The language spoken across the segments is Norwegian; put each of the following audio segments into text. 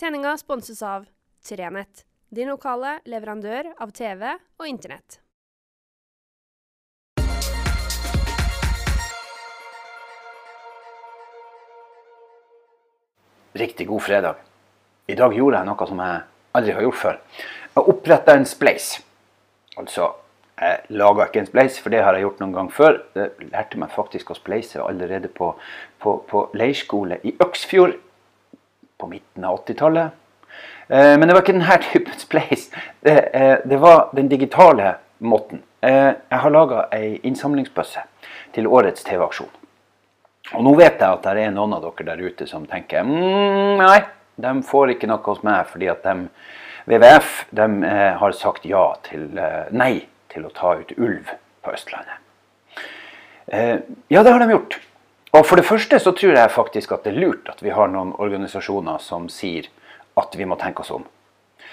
Sendinga sponses av Trenett, din lokale leverandør av TV og Internett. Riktig god fredag. I dag gjorde jeg noe som jeg aldri har gjort før. Jeg oppretta en spleis. Altså, jeg laga ikke en spleis, for det har jeg gjort noen gang før. Jeg lærte meg faktisk å spleise allerede på, på, på leirskole i Øksfjord på midten av 80-tallet. Eh, men det var ikke denne typen spleis. Det, eh, det var den digitale måten. Eh, jeg har laga ei innsamlingsbøsse til årets TV-aksjon. Og nå vet jeg at det er noen av dere der ute som tenker mm, nei, de får ikke noe hos meg fordi at de, WWF de, har sagt ja til, nei til å ta ut ulv på Østlandet. Ja, det har de gjort. Og for det første så tror jeg faktisk at det er lurt at vi har noen organisasjoner som sier at vi må tenke oss om.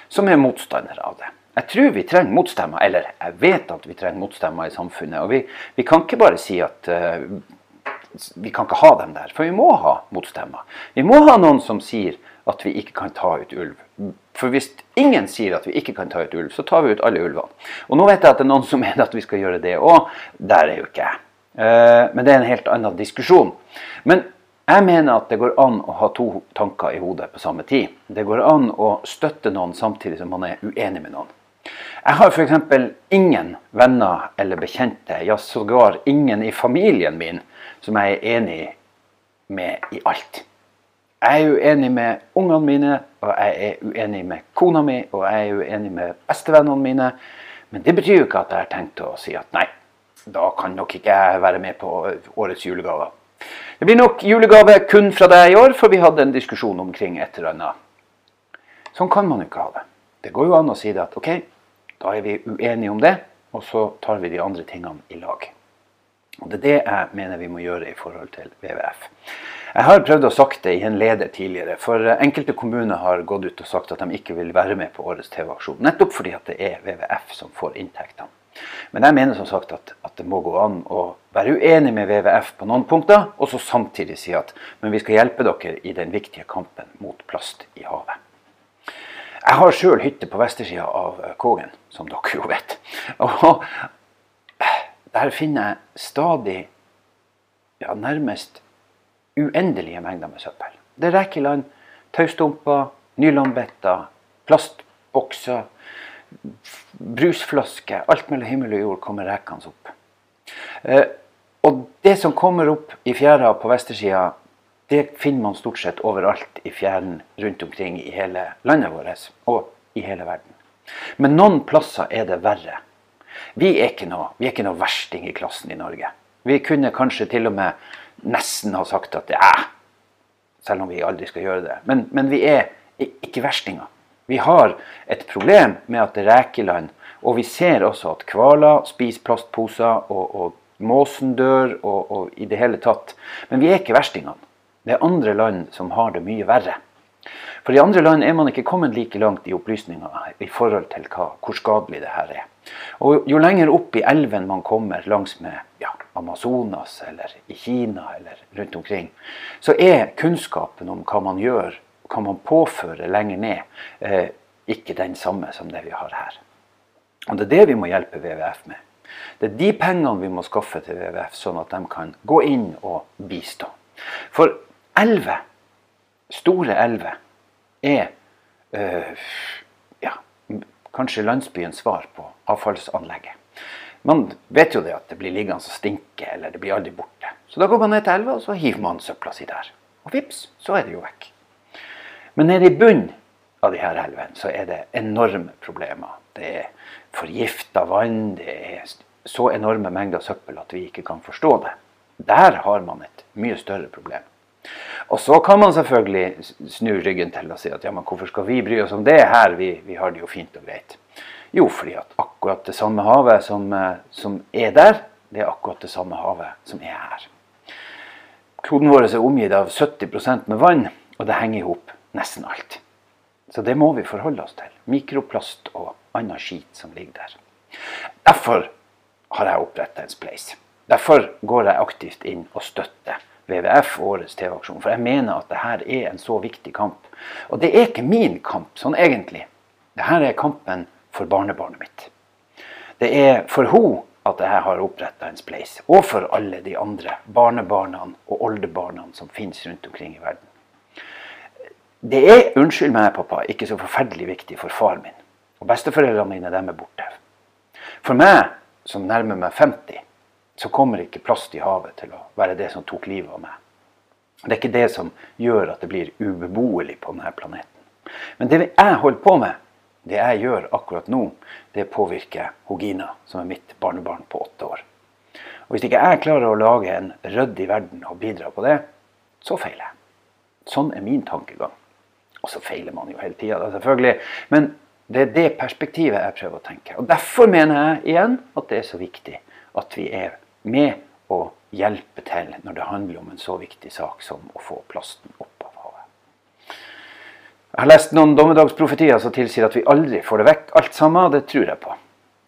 Som er motstandere av det. Jeg tror vi trenger motstemmer, eller jeg vet at vi trenger motstemmer i samfunnet. Og vi, vi kan ikke bare si at uh, vi kan ikke ha dem der, for vi må ha motstemmer. Vi må ha noen som sier at vi ikke kan ta ut ulv. For hvis ingen sier at vi ikke kan ta ut ulv, så tar vi ut alle ulvene. Og nå vet jeg at det er noen som mener at vi skal gjøre det òg. Der er jo ikke jeg. Eh, men det er en helt annen diskusjon. Men jeg mener at det går an å ha to tanker i hodet på samme tid. Det går an å støtte noen samtidig som man er uenig med noen. Jeg har f.eks. ingen venner eller bekjente, ja sågar ingen i familien min, som jeg er enig med i alt. Jeg er uenig med ungene mine, og jeg er uenig med kona mi, og jeg er uenig med bestevennene mine. Men det betyr jo ikke at jeg har tenkt å si at nei, da kan nok ikke jeg være med på årets julegaver. Det blir nok julegave kun fra deg i år, for vi hadde en diskusjon omkring et eller annet. Sånn kan man ikke ha det. Det går jo an å si det at OK, da er vi uenige om det, og så tar vi de andre tingene i lag. Og Det er det jeg mener vi må gjøre i forhold til WWF. Jeg har prøvd å sagt det i en leder tidligere, for enkelte kommuner har gått ut og sagt at de ikke vil være med på årets TV-aksjon. Nettopp fordi at det er WWF som får inntektene. Men jeg mener som sagt at, at, det må gå an å være uenig med WWF på noen punkter, og så samtidig si at men vi skal hjelpe dere i den viktige kampen mot plast i havet. Jeg har sjøl hytte på vestersida av Kågen, som dere jo vet. Og der finner jeg stadig, ja, nærmest uendelige mengder med søppel. Det er rekeland, taustumper, nylonbetter, plastbokser, brusflasker. Alt mellom himmel og jord kommer rekende opp. Eh, og det som kommer opp i fjæra på vestersida, det finner man stort sett overalt i fjæren rundt omkring i hele landet vårt og i hele verden. Men noen plasser er det verre. Vi er ikke noe, vi er ikke noe versting i klassen i Norge. Vi kunne kanskje til og med nesten ha sagt at det er selv om vi aldri skal gjøre det. Men, men vi er ikke verstinger. Vi har et problem med at rekeland, og vi ser også at hvaler spiser plastposer, og, og måsen dør, og, og, i det hele tatt. Men vi er ikke verstingene. Det er andre land som har det mye verre. For i andre land er man ikke kommet like langt i opplysninga i forhold til hva, hvor skadelig det her er. Og Jo lenger opp i elven man kommer langs med ja, Amazonas eller i Kina eller rundt omkring, så er kunnskapen om hva man gjør, hva man påføre lenger ned, eh, ikke den samme som det vi har her. Og Det er det vi må hjelpe WWF med. Det er de pengene vi må skaffe til WWF, sånn at de kan gå inn og bistå. For elver, store elver, er øh, ja, kanskje landsbyens svar på avfallsanlegget. Man vet jo det at det blir liggende og stinke, eller det blir aldri borte. Så da går man ned til elva, og så hiver man søpla si der. Og vips, så er det jo vekk. Men nede i bunnen av de her elvene så er det enorme problemer. Det er forgifta vann, det er så enorme mengder søppel at vi ikke kan forstå det. Der har man et mye større problem. Og så kan man selvfølgelig snu ryggen til og si at ja, men hvorfor skal vi bry oss om det her, vi, vi har det jo fint og greit. Jo, fordi at akkurat det samme havet som, eh, som, er der, det er akkurat det samme havet som er her. Kloden vår er omgitt av 70% med vann, og det henger i hop nesten alt. Så det må vi forholde oss til. Mikroplast og annen skit som ligger der. Derfor har jeg oppretta en spleis. Derfor går jeg aktivt inn og støtter WWF årets TV-aksjon. For jeg mener at dette er en så viktig kamp. Og det er ikke min kamp, sånn egentlig. Dette er kampen for barnebarnet mitt. Det er for henne at jeg har oppretta en spleis. Og for alle de andre barnebarna og oldebarna som finnes rundt omkring i verden. Det er, unnskyld meg, pappa, ikke så forferdelig viktig for far min. Og besteforeldrene mine, dem er borte. For meg, som nærmer meg 50, så kommer ikke plast i havet til å være det som tok livet av meg. Det er ikke det som gjør at det blir ubeboelig på denne planeten. Men det jeg holder på med, det jeg gjør akkurat nå, det påvirker Hogina, som er mitt barnebarn på åtte år. Og Hvis ikke jeg klarer å lage en ryddig verden og bidra på det, så feiler jeg. Sånn er min tankegang. Og så feiler man jo hele tida, selvfølgelig. Men det er det perspektivet jeg prøver å tenke. Og Derfor mener jeg igjen at det er så viktig at vi er med og hjelper til når det handler om en så viktig sak som å få plasten opp av havet. Jeg har lest noen dommedagsprofetier som tilsier at vi aldri får det vekk alt sammen. Det tror jeg på.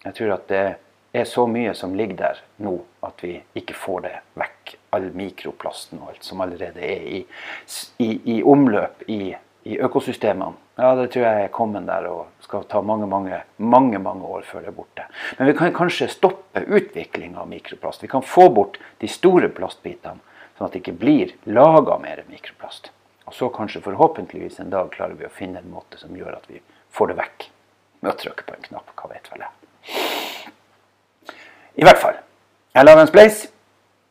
Jeg tror at det er så mye som ligger der nå at vi ikke får det vekk. All mikroplasten og alt som allerede er i, i, i omløp i i økosystemene. Ja, det tror jeg er kommet der og skal ta mange mange, mange, mange år før det er borte. Men vi kan kanskje stoppe utviklinga av mikroplast. Vi kan få bort de store plastbitene, sånn at det ikke blir laga mer mikroplast. Og så kanskje forhåpentligvis en dag klarer vi å finne en måte som gjør at vi får det vekk. Med å trykke på en knapp. Hva vet vel jeg. I hvert fall. Jeg lager en spleis.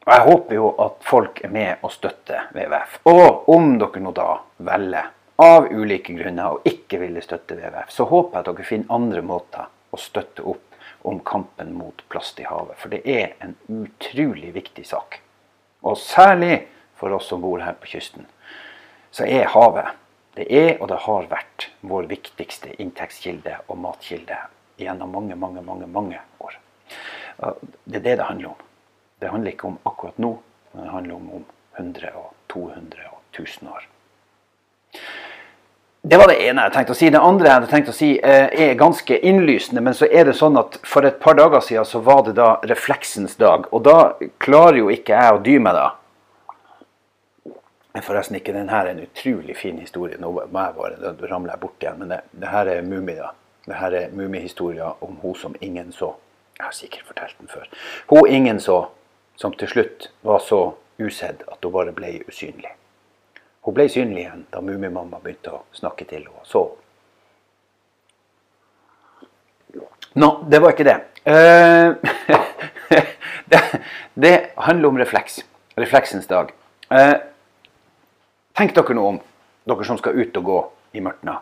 Og jeg håper jo at folk er med og støtter WWF. Og om dere nå da velger av ulike grunner og ikke ville støtte WWF, så håper jeg at dere finner andre måter å støtte opp om kampen mot plast i havet. For det er en utrolig viktig sak. Og særlig for oss som bor her på kysten, så er havet det er og det har vært vår viktigste inntektskilde og matkilde gjennom mange, mange, mange, mange år. Det er det det handler om. Det handler ikke om akkurat nå, men det handler om om 100 og 200 og 1000 år. Det var det ene jeg tenkte å si. Det andre jeg hadde tenkt å si eh, er ganske innlysende. Men så er det sånn at for et par dager siden så var det da refleksens dag. Og da klarer jo ikke jeg å dy meg, da. Forresten ikke. Den her er en utrolig fin historie. Nå må jeg bare ramle bort igjen. Men det, det her er Mummi, da. Det her er Mummi-historia om hun som ingen så. Jeg har sikkert fortalt den før. Hun ingen så, som til slutt var så usedd at hun bare ble usynlig. Hun ble synlig igjen da Mummimamma begynte å snakke til henne. Så. Nå, det var ikke det. Uh, det. det. handler om refleks. Refleksens dag. Uh, tenk dere nå om, dere som skal ut og gå i mørtna.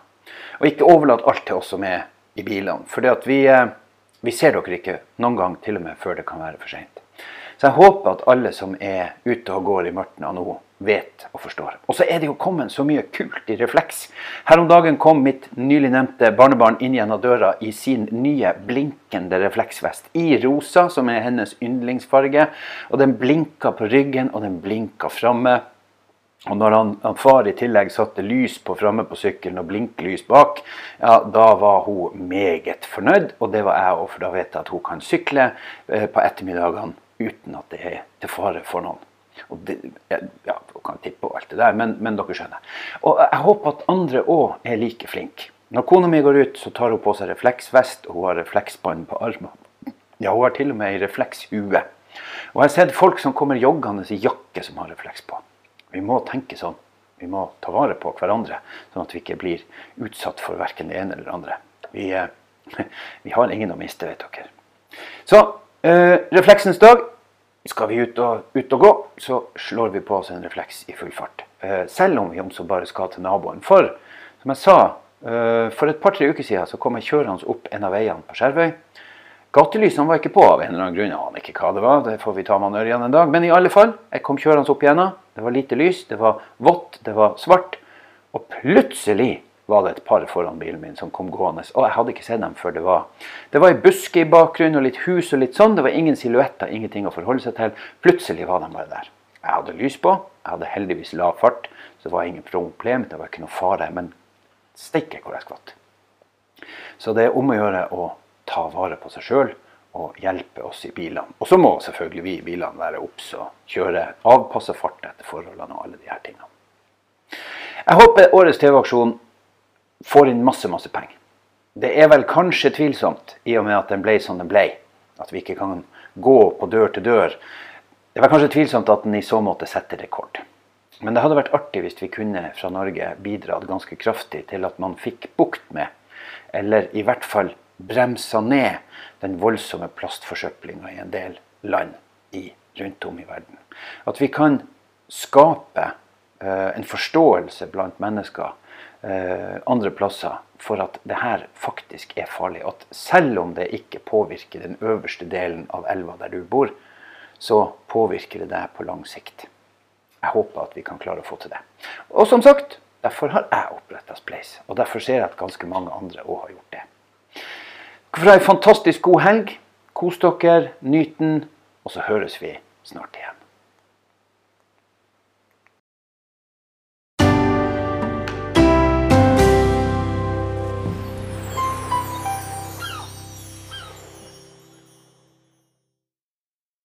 Og ikke overlat alt til oss som er i bilene. For vi, uh, vi ser dere ikke noen gang til og med før det kan være for seint. Så jeg håper at alle som er ute og går i mørtna nå, vet og forstår. Og så er det jo kommet så mye kult i refleks. Her om dagen kom mitt nylig nevnte barnebarn inn gjennom døra i sin nye blinkende refleksvest. I rosa, som er hennes yndlingsfarge. Og den blinka på ryggen, og den blinka framme. Og når han, han, far i tillegg satte lys på framme på sykkelen og blinklys bak, ja, da var hun meget fornøyd. Og det var jeg òg, for da vet jeg at hun kan sykle eh, på ettermiddagene uten at det er til fare for noen. Og det, ja, kan tippe og alt det der, men, men, dere skjønner. Og jeg håper at andre òg er like flinke. Når kona mi går ut, så tar hun på seg refleksvest og hun har refleksbånd på armen. Ja, hun har til og med ei reflekshue. Og jeg har sett folk som kommer joggende i jakke som har refleks på. Vi må tenke sånn. Vi må ta vare på hverandre, sånn at vi ikke blir utsatt for verken det ene eller det andre. Vi, eh, vi har ingen å miste, vet dere. Så øh, refleksens dag skal vi ut og, ut og, gå, så slår vi på oss en refleks i full fart. Eh, selv om vi også bare skal til naboen. For som jeg sa, eh, for et par-tre uker siden så kom jeg kjørende opp en av veiene på Skjervøy. Gatelysene var ikke på av en eller annen grunn. Jeg aner ikke hva det var. Det får vi ta med Ørjan en dag. Men i alle fall, jeg kom kjørende opp igjen. Det var lite lys, det var vått, det var svart. Og plutselig var det et par foran bilen min som kom gående. Og jeg hadde ikke sett dem før det var Det var ei buske i bakgrunnen og litt hus og litt sånn. Det var ingen silhuetter, ingenting å forholde seg til. Plutselig var de bare der. Jeg hadde lys på. Jeg hadde heldigvis lav fart, så det var ingen problem. Det var ikke noe fare. Men steike hvor jeg skvatt. Så det er om å gjøre å ta vare på seg sjøl og hjelpe oss i bilene. Og så må selvfølgelig vi i bilene være obs og kjøre avpassa fart etter forholdene og alle de her tingene. Jeg håper årets TV-aksjon får inn masse, masse penger. Det er vel kanskje tvilsomt, i og med at den ble som den ble, at vi ikke kan gå på dør til dør. Det er kanskje tvilsomt at den i så måte setter rekord. Men det hadde vært artig hvis vi kunne fra Norge bidratt ganske kraftig til at man fikk bukt med, eller i hvert fall bremsa ned, den voldsomme plastforsøplinga i en del land i, rundt om i verden. At vi kan skape eh, en forståelse blant mennesker andre plasser for at det her faktisk er farlig. At selv om det ikke påvirker den øverste delen av elva der du bor, så påvirker det deg på lang sikt. Jeg håper at vi kan klare å få til det. Og som sagt, derfor har jeg oppretta Spleis. Og derfor ser jeg at ganske mange andre òg har gjort det. For ei fantastisk god helg. Kos dere, nyt den, og så høres vi snart igjen.